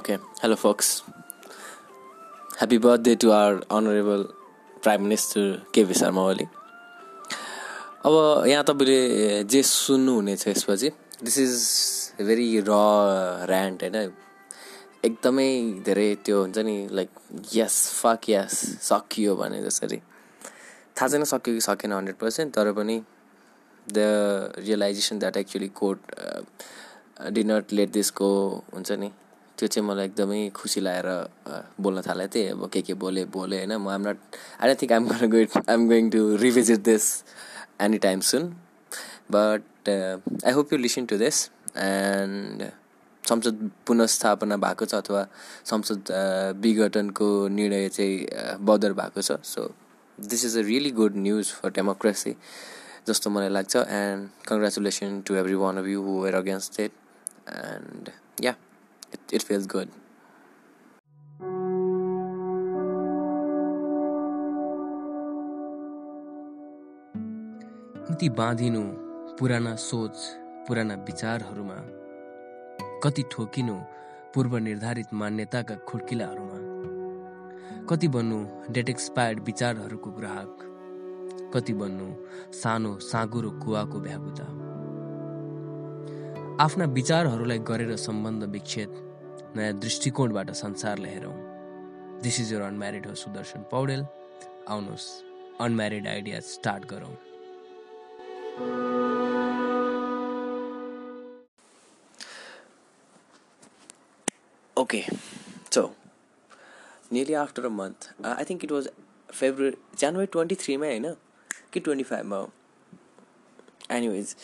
Okay, hello, folks. Happy birthday to our honorable Prime Minister KP Sharma Oli अब यहाँ तपाईँले जे सुन्नुहुनेछ यसपछि दिस इज भेरी र ऱ्यान्ट होइन? एकदमै धेरै त्यो हुन्छ नि लाइक यस फक यस सकियो भने जसरी। थाहा छैन सक्यो कि सकेन हन्ड्रेड पर्सेन्ट तर पनि the realisation that actually court didn't let दिसको हुन्छ नि? त्यो चाहिँ मलाई एकदमै खुसी लागेर बोल्न थालेको थिएँ अब के के बोले बोले होइन? म am not I think I'm going go I'm going to revisit this any time soon but I hope you listen to this and संसद पुनस्थापना भएको छ अथवा संसद विघटनको निर्णय चाहिँ बदर भएको छ। So this is a really good news for democracy जस्तो मलाई लाग्छ। And congratulation to every one of you who were against it and yeah it, it feels good. कति बाँधिनु पुराना सोच पुराना विचारहरूमा? कति ठोकिनु पूर्व निर्धारित मान्यताका खुड्किलाहरूमा? कति बन्नु डेट एक्सपायर्ड विचारहरूको ग्राहक? कति बन्नु सानो साँगुरो कुवाको भ्यागुता आफ्ना विचारहरूलाई गरेर सम्बन्ध विच्छेद नयाँ दृष्टिकोणबाट संसारलाई हेरौँ। दिस इज यर अनम्यारिड हो सुदर्शन पौडेल। आउनुहोस् अनम्यारिड आइडिया स्टार्ट गरौँ। Okay, so nearly after a month, uh, I think it was February, January 23 मा होइन कि 25 मा हो? एनिवेज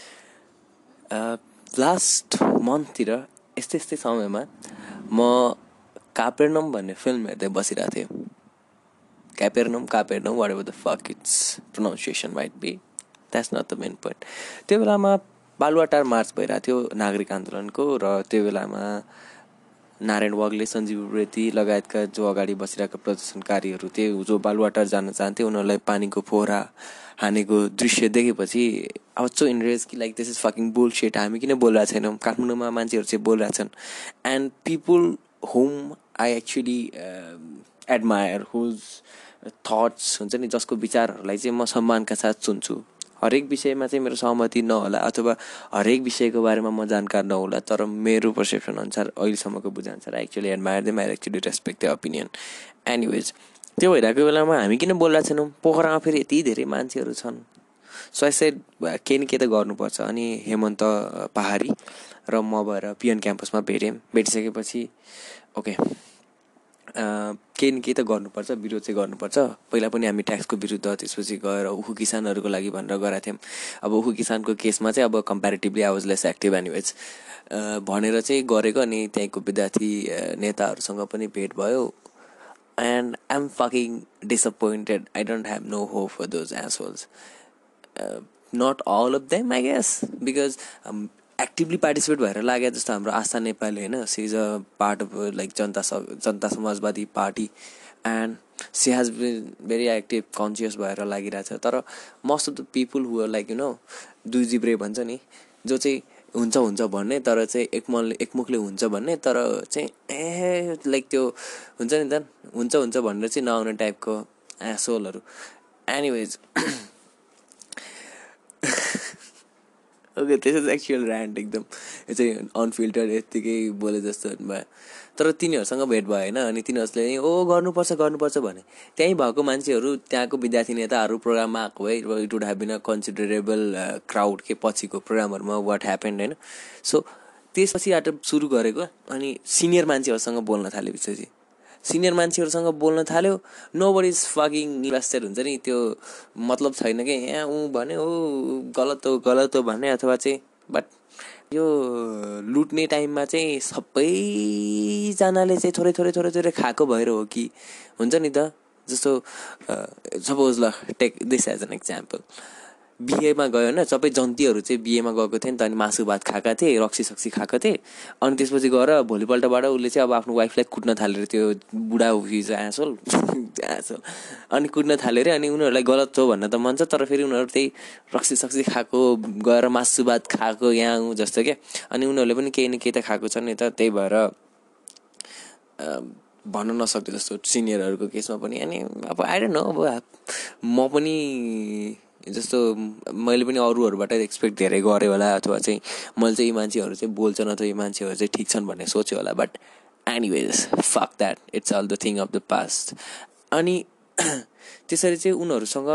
लास्ट मन्थतिर यस्तै यस्तै समयमा म कापेर्नम भन्ने फिल्म हेर्दै बसिरहेको थिएँ। Capernaum Capernaum whatever the fuck it's pronunciation might be that's not the main point त्यो बेलामा बालुवाटार मार्च भइरहेको थियो नागरिक आन्दोलनको र त्यो बेलामा नारायण वाग्ले सञ्जीव रेती लगायतका जो अगाडि बसिरहेका प्रदर्शनकारीहरू थिए जो बालुवाटार जान चाहन्थे उनीहरूलाई पानीको फोहरा हानेको दृश्य देखेपछि अब सो इन्ट्रेस कि like this is fucking bullshit हामी किन बोलिरहेको छैनौँ? काठमाडौँमा मान्छेहरू चाहिँ बोलिरहेछन् and people whom I actually admire whose thoughts हुन्छ नि जसको विचारहरूलाई चाहिँ म सम्मानका साथ सुन्छु। हरेक विषयमा चाहिँ मेरो सहमति नहोला अथवा हरेक विषयको बारेमा म जानकार नहोला तर मेरो पर्सेप्सन अनुसार अहिलेसम्मको बुझाअनुसार I actually admire them I actually respect the opinion anyways त्यो भइरहेको बेलामा हामी किन बोलिरहेको छैनौँ? पोखरामा फेरि यति धेरै मान्छेहरू छन्। सो सेड केही न केही त गर्नुपर्छ। अनि हेमन्त पहाडी र म भएर पिएन क्याम्पसमा भेटेँ। भेटिसकेपछि ओके केही न केही त गर्नुपर्छ विरोध चाहिँ गर्नुपर्छ। पहिला पनि हामी ट्याक्सको विरुद्ध त्यसपछि गएर उखु किसानहरूको लागि भनेर गएको थियौँ। अब उखु किसानको केसमा चाहिँ अब comparatively I was less active anyways भनेर चाहिँ गरेको अनि त्यहीँको विद्यार्थी नेताहरूसँग पनि भेट भयो। And I am fucking disappointed I don't have no hope for those assholes not all of them I guess because actively participate भएर लाग्यो जस्तो हाम्रो आस्था नेपाली होइन? She is a part of like Janata Janata Samajbadi Party and she has been very active conscious भएर लागिरहेछ। तर most of the people who like you know दुई जिब्रे भन्छ नि जो चाहिँ हुन्छ हुन्छ भन्ने तर चाहिँ एकमलले एकमुखले हुन्छ भन्ने तर चाहिँ ए लाइक त्यो हुन्छ नि त हुन्छ हुन्छ भनेर चाहिँ नआउने टाइपको एसोलहरू anyways okay this is actual rant एकदम। यो चाहिँ अनफिल्टर्ड यत्तिकै बोले जस्तो भयो। तर तिनीहरूसँग भेट भयो होइन अनि तिनीहरूले ओ गर्नुपर्छ गर्नुपर्छ भने। त्यहीँ भएको मान्छेहरू त्यहाँको विद्यार्थी नेताहरू प्रोग्राममा आएको भए it would have been a considerable crowd के पछिको प्रोग्रामहरूमा वाट ह्यापेन्ड होइन। सो त्यसपछिबाट सुरु गरेको अनि सिनियर मान्छेहरूसँग बोल्न थालेपछि सिनियर मान्छेहरूसँग बोल्न थाल्यो। Nobody is fucking invested हुन्छ नि। त्यो मतलब छैन कि? यहाँ ऊ भने हो गलत हो गलत हो भन्ने अथवा चाहिँ बट यो लुट्ने टाइममा चाहिँ सबैजनाले चाहिँ थोरै थोरै थोरै थोरै खाएको भएर हो कि? हुन्छ नि त? जस्तो सपोज ल take this as an example बिहेमा गयो होइन सबै जन्तीहरू चाहिँ बिहेमा गएको थियो नि त अनि मासु भात खाएका थिए रक्सी सक्सी खाएको थिए। अनि त्यसपछि गएर भोलिपल्टबाट उसले चाहिँ अब आफ्नो वाइफलाई कुट्न थालेर त्यो बुढा हिज एसोल एसोल। अनि कुट्न थाल्यो अरे अनि उनीहरूलाई गलत हो भन्न त मन छ तर फेरि उनीहरू त्यही रक्सी सक्सी खाएको गएर मासु भात खाएको यहाँ जस्तो क्या। अनि उनीहरूले पनि केही न केही त खाएको छ नि त त्यही भएर भन्न नसक्ने जस्तो सिनियरहरूको केसमा पनि। अनि अब आएर न अब म पनि जस्तो मैले पनि अरूहरूबाट एक्सपेक्ट धेरै गरेँ होला अथवा चाहिँ मैले चाहिँ यी मान्छेहरू चाहिँ बोल्छन् अथवा यी मान्छेहरू चाहिँ ठिक छन् भन्ने सोचेँ होला but anyways fuck that it's all the thing of the past अनि त्यसरी चाहिँ उनीहरूसँग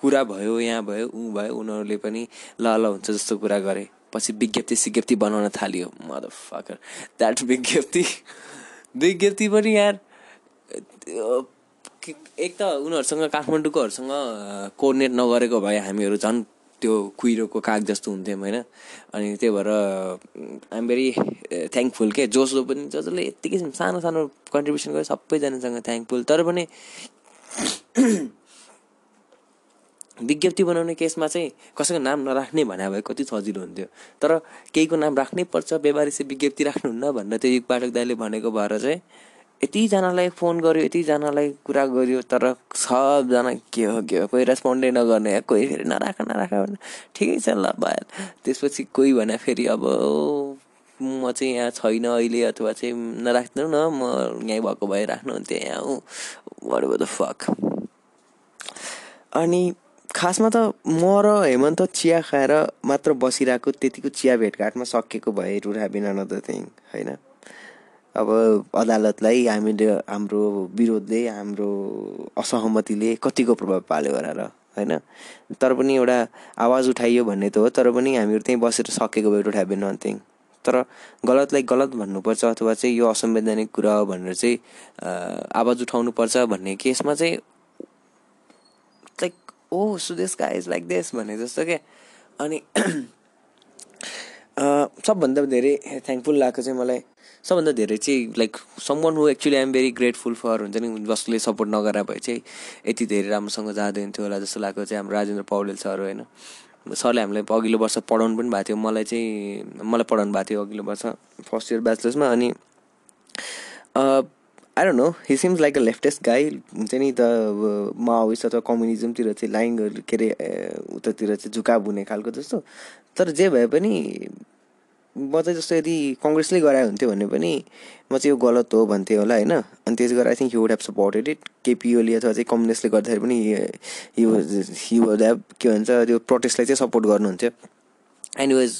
कुरा भयो यहाँ भयो ऊ भयो उनीहरूले पनि ल ल हुन्छ जस्तो कुरा गरे। पछि विज्ञप्ति सिज्ञप्ति बनाउन थाल्यो। मद फकर द्याट विज्ञप्ति विज्ञप्ति पनि यार एक त उनीहरूसँग काठमाडौँकोहरूसँग कोर्डिनेट नगरेको भए हामीहरू झन् त्यो कुहिरोको काग जस्तो हुन्थ्यौँ होइन? अनि त्यही भएर आइएम भेरी थ्याङ्कफुल के। जोसो पनि जसले यत्तिकै सानो सानो कन्ट्रिब्युसन गर्यो सबैजनासँग थ्याङ्कफुल तर पनि विज्ञप्ति बनाउने केसमा चाहिँ कसैको नाम नराख्ने भने भए कति सजिलो हुन्थ्यो। तर केहीको नाम राख्नै पर्छ। व्यवहारिक विज्ञप्ति राख्नुहुन्न भनेर त्यो युग पाठक दाइले भनेको भएर चाहिँ यतिजनालाई फोन गर्यो यतिजनालाई कुरा गर्यो तर सबजना के हो के हो कोही रेस्पोन्डै नगर्ने कोही फेरि नराख नराख भने ठिकै छ ल भयो त्यसपछि कोही भने फेरि अब म चाहिँ यहाँ छैन अहिले अथवा चाहिँ नराख्नु न म यहीँ भएको भए राख्नुहुन्थ्यो यहाँ वाट द फक अनि खासमा त म र हेमन्त चिया खाएर मात्र बसिरहेको त्यतिको चिया भेटघाटमा सकिएको भए रुड हेभिन अनदर थिङ होइन? अब अदालतलाई हामीले हाम्रो विरोधले हाम्रो असहमतिले कतिको प्रभाव पाल्यो भनेर होइन? तर पनि एउटा आवाज उठाइयो भन्ने त हो तर पनि हामीहरू त्यहीँ बसेर सकेको भए रुड हेभिन नथिङ तर गलतलाई गलत भन्नुपर्छ अथवा चाहिँ यो असंवैधानिक कुरा हो भनेर चाहिँ आवाज उठाउनुपर्छ भन्ने केसमा चाहिँ लाइक ओ सुदेश का इज लाइक देश भने जस्तो क्या अनि सबभन्दा धेरै थ्याङ्कफुल लाग्छ चाहिँ मलाई सबभन्दा धेरै चाहिँ like someone who actually I'm very grateful for हुन्छ नि जसले सपोर्ट नगरा भए चाहिँ यति धेरै राम्रोसँग जाँदैन थियो होला जस्तो लाग्यो चाहिँ हाम्रो राजेन्द्र पौडेल सर होइन। सरले हामीलाई अघिल्लो वर्ष पढाउनु पनि भएको थियो मलाई चाहिँ मलाई पढाउनु भएको थियो अघिल्लो वर्ष फर्स्ट इयर ब्याचलर्समा अनि I don't know he seems like a leftist guy हुन्छ नि त माओइस्ट अथवा कम्युनिजमतिर चाहिँ लाइन के अरे उतातिर चाहिँ झुकाव हुने खालको जस्तो। तर जे भए पनि म चाहिँ जस्तो यदि कङ्ग्रेसले गराए हुन्थ्यो भने पनि म चाहिँ यो गलत हो भन्थेँ होला होइन? अनि त्यसै गरेर I think would have supported it KP Oli अथवा चाहिँ कम्युनिस्टले गर्दाखेरि पनि वुड हेभ के भन्छ त्यो प्रोटेस्टलाई चाहिँ सपोर्ट गर्नुहुन्थ्यो। एनिवेज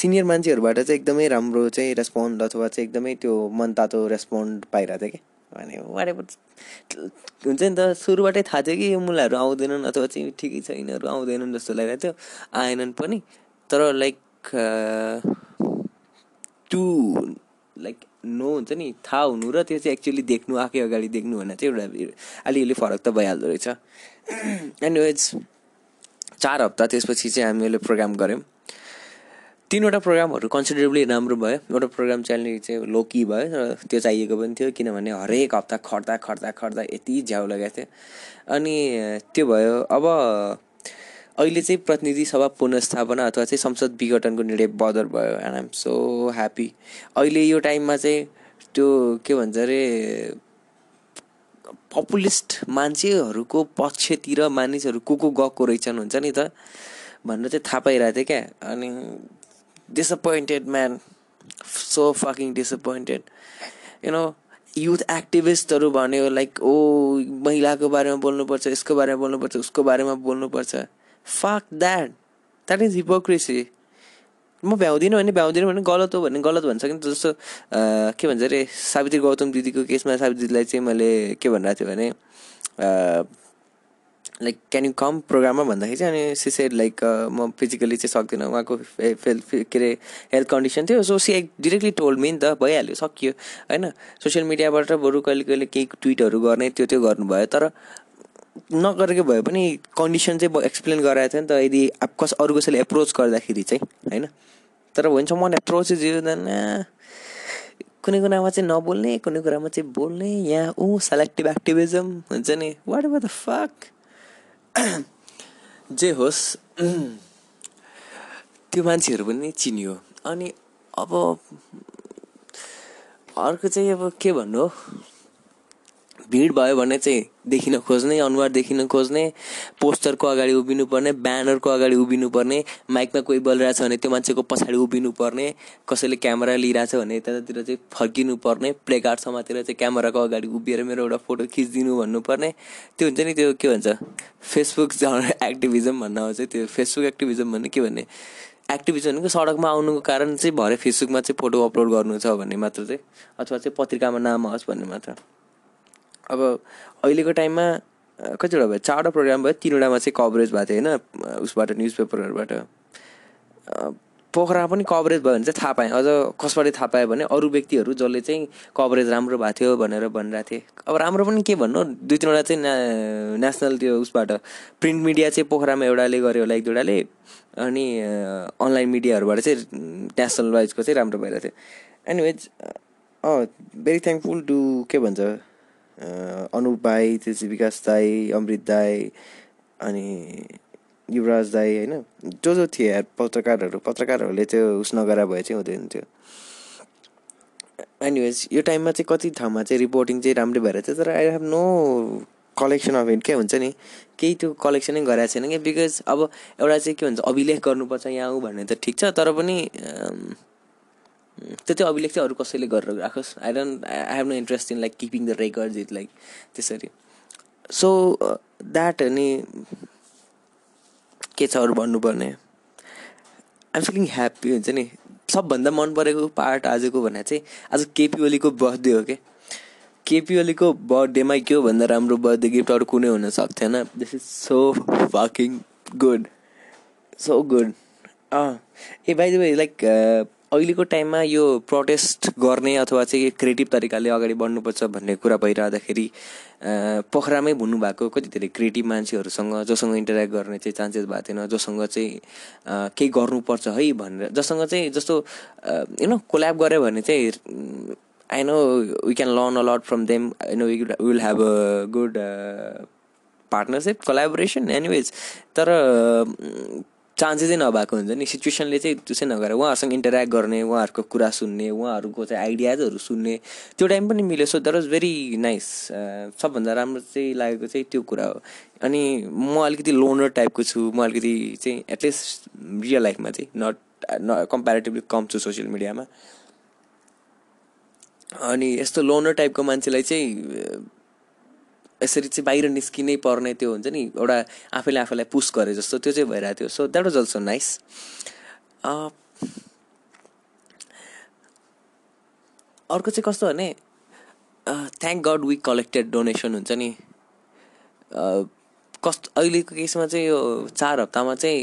सिनियर मान्छेहरूबाट चाहिँ एकदमै राम्रो चाहिँ रेस्पोन्ड अथवा चाहिँ एकदमै त्यो मनतातो रेस्पोन्ड पाइरहेको थियो कि? अनि वाट हुन्छ नि त सुरुबाटै थाहा थियो कि यो मुलाहरू आउँदैनन् अथवा चाहिँ ठिकै छ यिनीहरू आउँदैनन् जस्तो लागिरहेको थियो। आएनन् पनि। तर लाइक टु लाइक नो हुन्छ नि थाहा हुनु र त्यो चाहिँ एक्चुली देख्नु आफै अगाडि देख्नु भने चाहिँ एउटा अलिअलि फरक त भइहाल्दो रहेछ। एनिवेज चार हप्ता त्यसपछि चाहिँ हामीले प्रोग्राम गऱ्यौँ। तिनवटा प्रोग्रामहरू कन्सिडरेबली राम्रो भयो। एउटा प्रोग्राम चाहिँ चाहिँ लोकी भयो र त्यो चाहिएको पनि थियो किनभने हरेक हप्ता खट्दा खट्दा खट्दा यति झ्याउ लगाएको थियो। अनि त्यो भयो अब अहिले चाहिँ प्रतिनिधि सभा पुनस्थापना अथवा चाहिँ संसद विघटनको निर्णय बदर भयो एन्ड आइएम सो ह्याप्पी अहिले यो टाइममा चाहिँ त्यो के भन्छ अरे पपुलिस्ट मान्छेहरूको पक्षतिर मानिसहरू को को गएको रहेछन् हुन्छ नि त? भनेर चाहिँ थाहा पाइरहेको थियो क्या। अनि disappointed man so fucking disappointed you know youth एक्टिभिस्टहरू भन्यो लाइक ओ महिलाको बारेमा बोल्नुपर्छ यसको बारेमा बोल्नुपर्छ उसको बारेमा बोल्नुपर्छ। Fuck that that is hypocrisy म भ्याउँदिनँ भने भ्याउँदिनँ भने गलत हो भने गलत भन्छ कि जस्तो के भन्छ अरे सावित्री गौतम दिदीको केसमा सावित्री दिदीलाई चाहिँ मैले के भनिरहेको थिएँ भने लाइक क्यान यु कम प्रोग्राममा भन्दाखेरि चाहिँ अनि सिसेड लाइक म फिजिकली चाहिँ सक्दिनँ। उहाँको के अरे हेल्थ कन्डिसन थियो। सो सी डिरेक्टली टोल्ड नि त भइहाल्यो सकियो होइन? सोसियल मिडियाबाट बरु कहिले कहिले केही ट्विटहरू गर्ने त्यो त्यो गर्नुभयो। तर नगरेको भए पनि कन्डिसन चाहिँ एक्सप्लेन गराएको थियो नि त यदि कस अरू कसैले एप्रोच गर्दाखेरि चाहिँ होइन? तर भन्छ मन एप्रोच देन कुनै कुरामा चाहिँ नबोल्ने कुनै कुरामा चाहिँ बोल्ने यहाँ ऊ सेलेक्टिभ एक्टिभिजम हुन्छ नि। वाट एभर द फक जे होस् त्यो मान्छेहरू पनि चिनियो। अनि अब अर्को चाहिँ अब के भन्नु भिड भयो भने चाहिँ देखिन खोज्ने अनुहार देखिन खोज्ने पोस्टरको अगाडि उभिनु पर्ने ब्यानरको अगाडि उभिनु पर्ने माइकमा कोही बोलिरहेछ भने त्यो मान्छेको पछाडि उभिनु पर्ने कसैले क्यामेरा लिइरहेछ भने त्यतातिर चाहिँ फर्किनु पर्ने प्ले कार्ड समातेर चाहिँ क्यामेराको अगाडि उभिएर मेरो एउटा फोटो खिचिदिनु भन्नुपर्ने त्यो हुन्छ नि त्यो के भन्छ? फेसबुक एक्टिभिजम भन्न आउँछ त्यो फेसबुक एक्टिभिजम भन्ने के भन्ने? एक्टिभिजम भनेको सडकमा आउनुको कारण चाहिँ भरे फेसबुकमा चाहिँ फोटो अपलोड गर्नु छ भन्ने मात्र चाहिँ अथवा चाहिँ पत्रिकामा नाम आओस् भन्ने मात्र। अब अहिलेको टाइममा कतिवटा भयो? चारवटा प्रोग्राम भयो तिनवटामा चाहिँ कभरेज भएको थियो होइन? उसबाट न्युज पेपरहरूबाट पोखरा पनि कभरेज भयो भने चाहिँ थाहा पाएँ। अझ कसबाट थाहा पाएँ भने अरू व्यक्तिहरू जसले चाहिँ कभरेज राम्रो भएको थियो भनेर भनिरहेको थिएँ। अब राम्रो पनि के भन्नु? दुई तिनवटा चाहिँ नेसनल नेसनल त्यो उसबाट। प्रिन्ट मिडिया चाहिँ पोखरामा एउटाले गर्यो होला एक दुईवटाले। अनि अनलाइन मिडियाहरूबाट चाहिँ नेसनल वाइजको चाहिँ राम्रो भइरहेको थियो। एनिवेज भेरी थ्याङ्कफुल टु के भन्छ? अनुप भाइ त्यसपछि विकास दाई अमृत दाई अनि युवराज दाई होइन? जो जो थिए पत्रकारहरू। पत्रकारहरूले त्यो उस नगरा भए चाहिँ हुँदैन थियो। एनिवेज यो टाइममा चाहिँ कति ठाउँमा चाहिँ रिपोर्टिङ चाहिँ राम्रै भएर थियो तर I have no collection of it क्या हुन्छ नि? केही त्यो कलेक्सनै गराएको छैन कि बिकज अब एउटा चाहिँ के भन्छ अभिलेख गर्नुपर्छ यहाँ आऊ भन्ने त ठिक छ तर पनि त्यो चाहिँ अभिलेख चाहिँ अरू कसैले गरेर राखोस्. I don't I have no interest in like keeping the record it like त्यसरी। सो द्याट अनि के छ अरू भन्नुपर्ने? आइम फिलिङ ह्याप्पी हुन्छ नि। सबभन्दा मन परेको पार्ट आजको भने चाहिँ आज केपी ओलीको बर्थडे हो क्या केपी ओलीको बर्थडेमा के हो भन्दा राम्रो बर्थडे गिफ्ट अरू कुनै हुन सक्थेन। This is so fucking good so good uh uh by the way like अहिलेको टाइममा यो प्रोटेस्ट गर्ने अथवा चाहिँ क्रिएटिभ तरिकाले अगाडि बढ्नुपर्छ भन्ने कुरा भइरहँदाखेरि पोखरामै भएको कति धेरै क्रिएटिभ मान्छेहरूसँग जोसँग इन्टरेक्ट गर्ने चाहिँ चान्सेस भएको थिएन जोसँग चाहिँ केही गर्नुपर्छ है भनेर जसँग चाहिँ जस्तो यु नो कोल्याब गऱ्यो भने चाहिँ I know we can learn a lot from them I know will have a good partnership collaboration anyways तर चान्सेसै नभएको हुन्छ नि। सिचुएसनले चाहिँ त्यो चाहिँ नगरेर उहाँहरूसँग इन्टरेक्ट गर्ने उहाँहरूको कुरा सुन्ने उहाँहरूको चाहिँ आइडियाजहरू सुन्ने त्यो टाइम पनि मिल्यो। So that was very nice सबभन्दा राम्रो चाहिँ लागेको चाहिँ त्यो कुरा हो। अनि म अलिकति लोनर टाइपको छु। म अलिकति चाहिँ एटलिस्ट रियल लाइफमा चाहिँ नट न कम्पेरिटिभली कम छु सोसियल मिडियामा अनि यस्तो लोनर टाइपको मान्छेलाई चाहिँ यसरी चाहिँ बाहिर निस्किनै पर्ने त्यो हुन्छ नि एउटा आफैले आफैलाई पुस गरे जस्तो त्यो चाहिँ भइरहेको थियो। So that was also nice अर्को चाहिँ कस्तो भने thank god we collected donation हुन्छ नि। कस्तो अहिलेको केसमा चाहिँ यो चार हप्तामा चाहिँ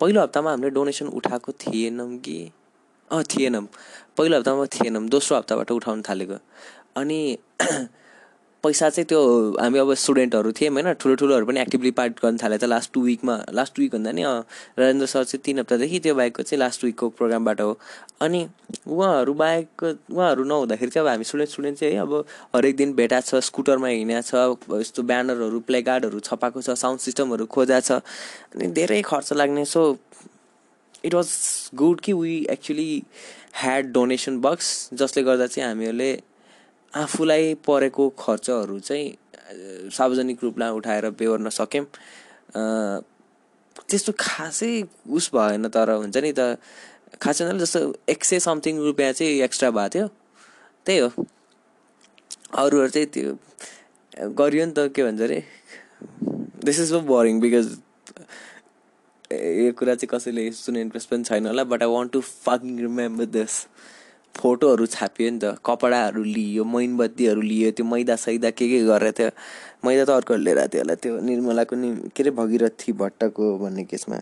पहिलो हप्तामा हामीले डोनेसन उठाएको थिएनौँ कि? थिएनौँ। पहिलो हप्तामा थिएनौँ दोस्रो हप्ताबाट उठाउनु थालेको। अनि पैसा चाहिँ त्यो हामी अब स्टुडेन्टहरू थियौँ होइन ठुलो ठुलोहरू पनि एक्टिभली पार्ट गर्न थाले त लास्ट टु विकमा लास्ट विक भन्दा नि राजेन्द्र सर चाहिँ तिन हप्तादेखि त्यो बाहेकको चाहिँ लास्ट विकको प्रोग्रामबाट हो। अनि उहाँहरू बाहेक उहाँहरू नहुँदाखेरि चाहिँ अब हामी स्टुडेन्ट स्टुडेन्ट चाहिँ है अब हरेक दिन भेटा छ स्कुटरमा हिँडेको छ यस्तो ब्यानरहरू प्ले कार्डहरू छपाएको छ साउन्ड सिस्टमहरू खोजा छ अनि धेरै खर्च लाग्ने। सो इट वाज गुड कि we actually had donation box जसले गर्दा चाहिँ हामीहरूले आफूलाई परेको खर्चहरू चाहिँ सार्वजनिक रूपमा उठाएर बेहोर्न सक्यौँ त्यस्तो खासै उस भएन तर हुन्छ नि त खास छैन जस्तो एक सय समथिङ रुपियाँ चाहिँ एक्स्ट्रा भएको थियो। त्यही हो। अरूहरू चाहिँ त्यो गरियो नि त के भन्छ अरे? This is so boring because यो कुरा चाहिँ कसैले सुने इन्ट्रेस्ट पनि छैन होला but I want to fucking remember this फोटोहरू छापियो नि त कपडाहरू लियो मैनबत्तीहरू लियो त्यो मैदा सैदा के के गरेर थियो मैदा त अर्को लिएर थियो होला त्यो निर्मलाको नि के अरे भगीरथी भट्टको भन्ने केसमा।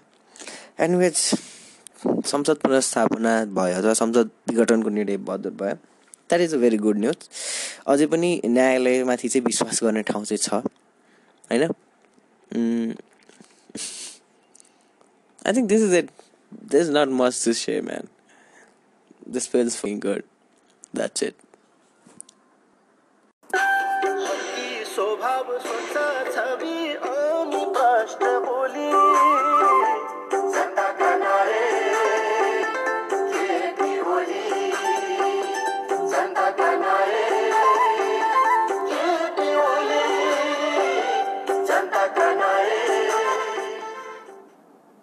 एनिवेज संसद पुनर्स्थापना भयो अथवा संसद विघटनको निर्णय बदल भयो। That is a very good news अझै पनि न्यायालयमाथि चाहिँ विश्वास गर्ने ठाउँ चाहिँ छ होइन? I think this is it this is not much to share man this feels fucking good. That's it.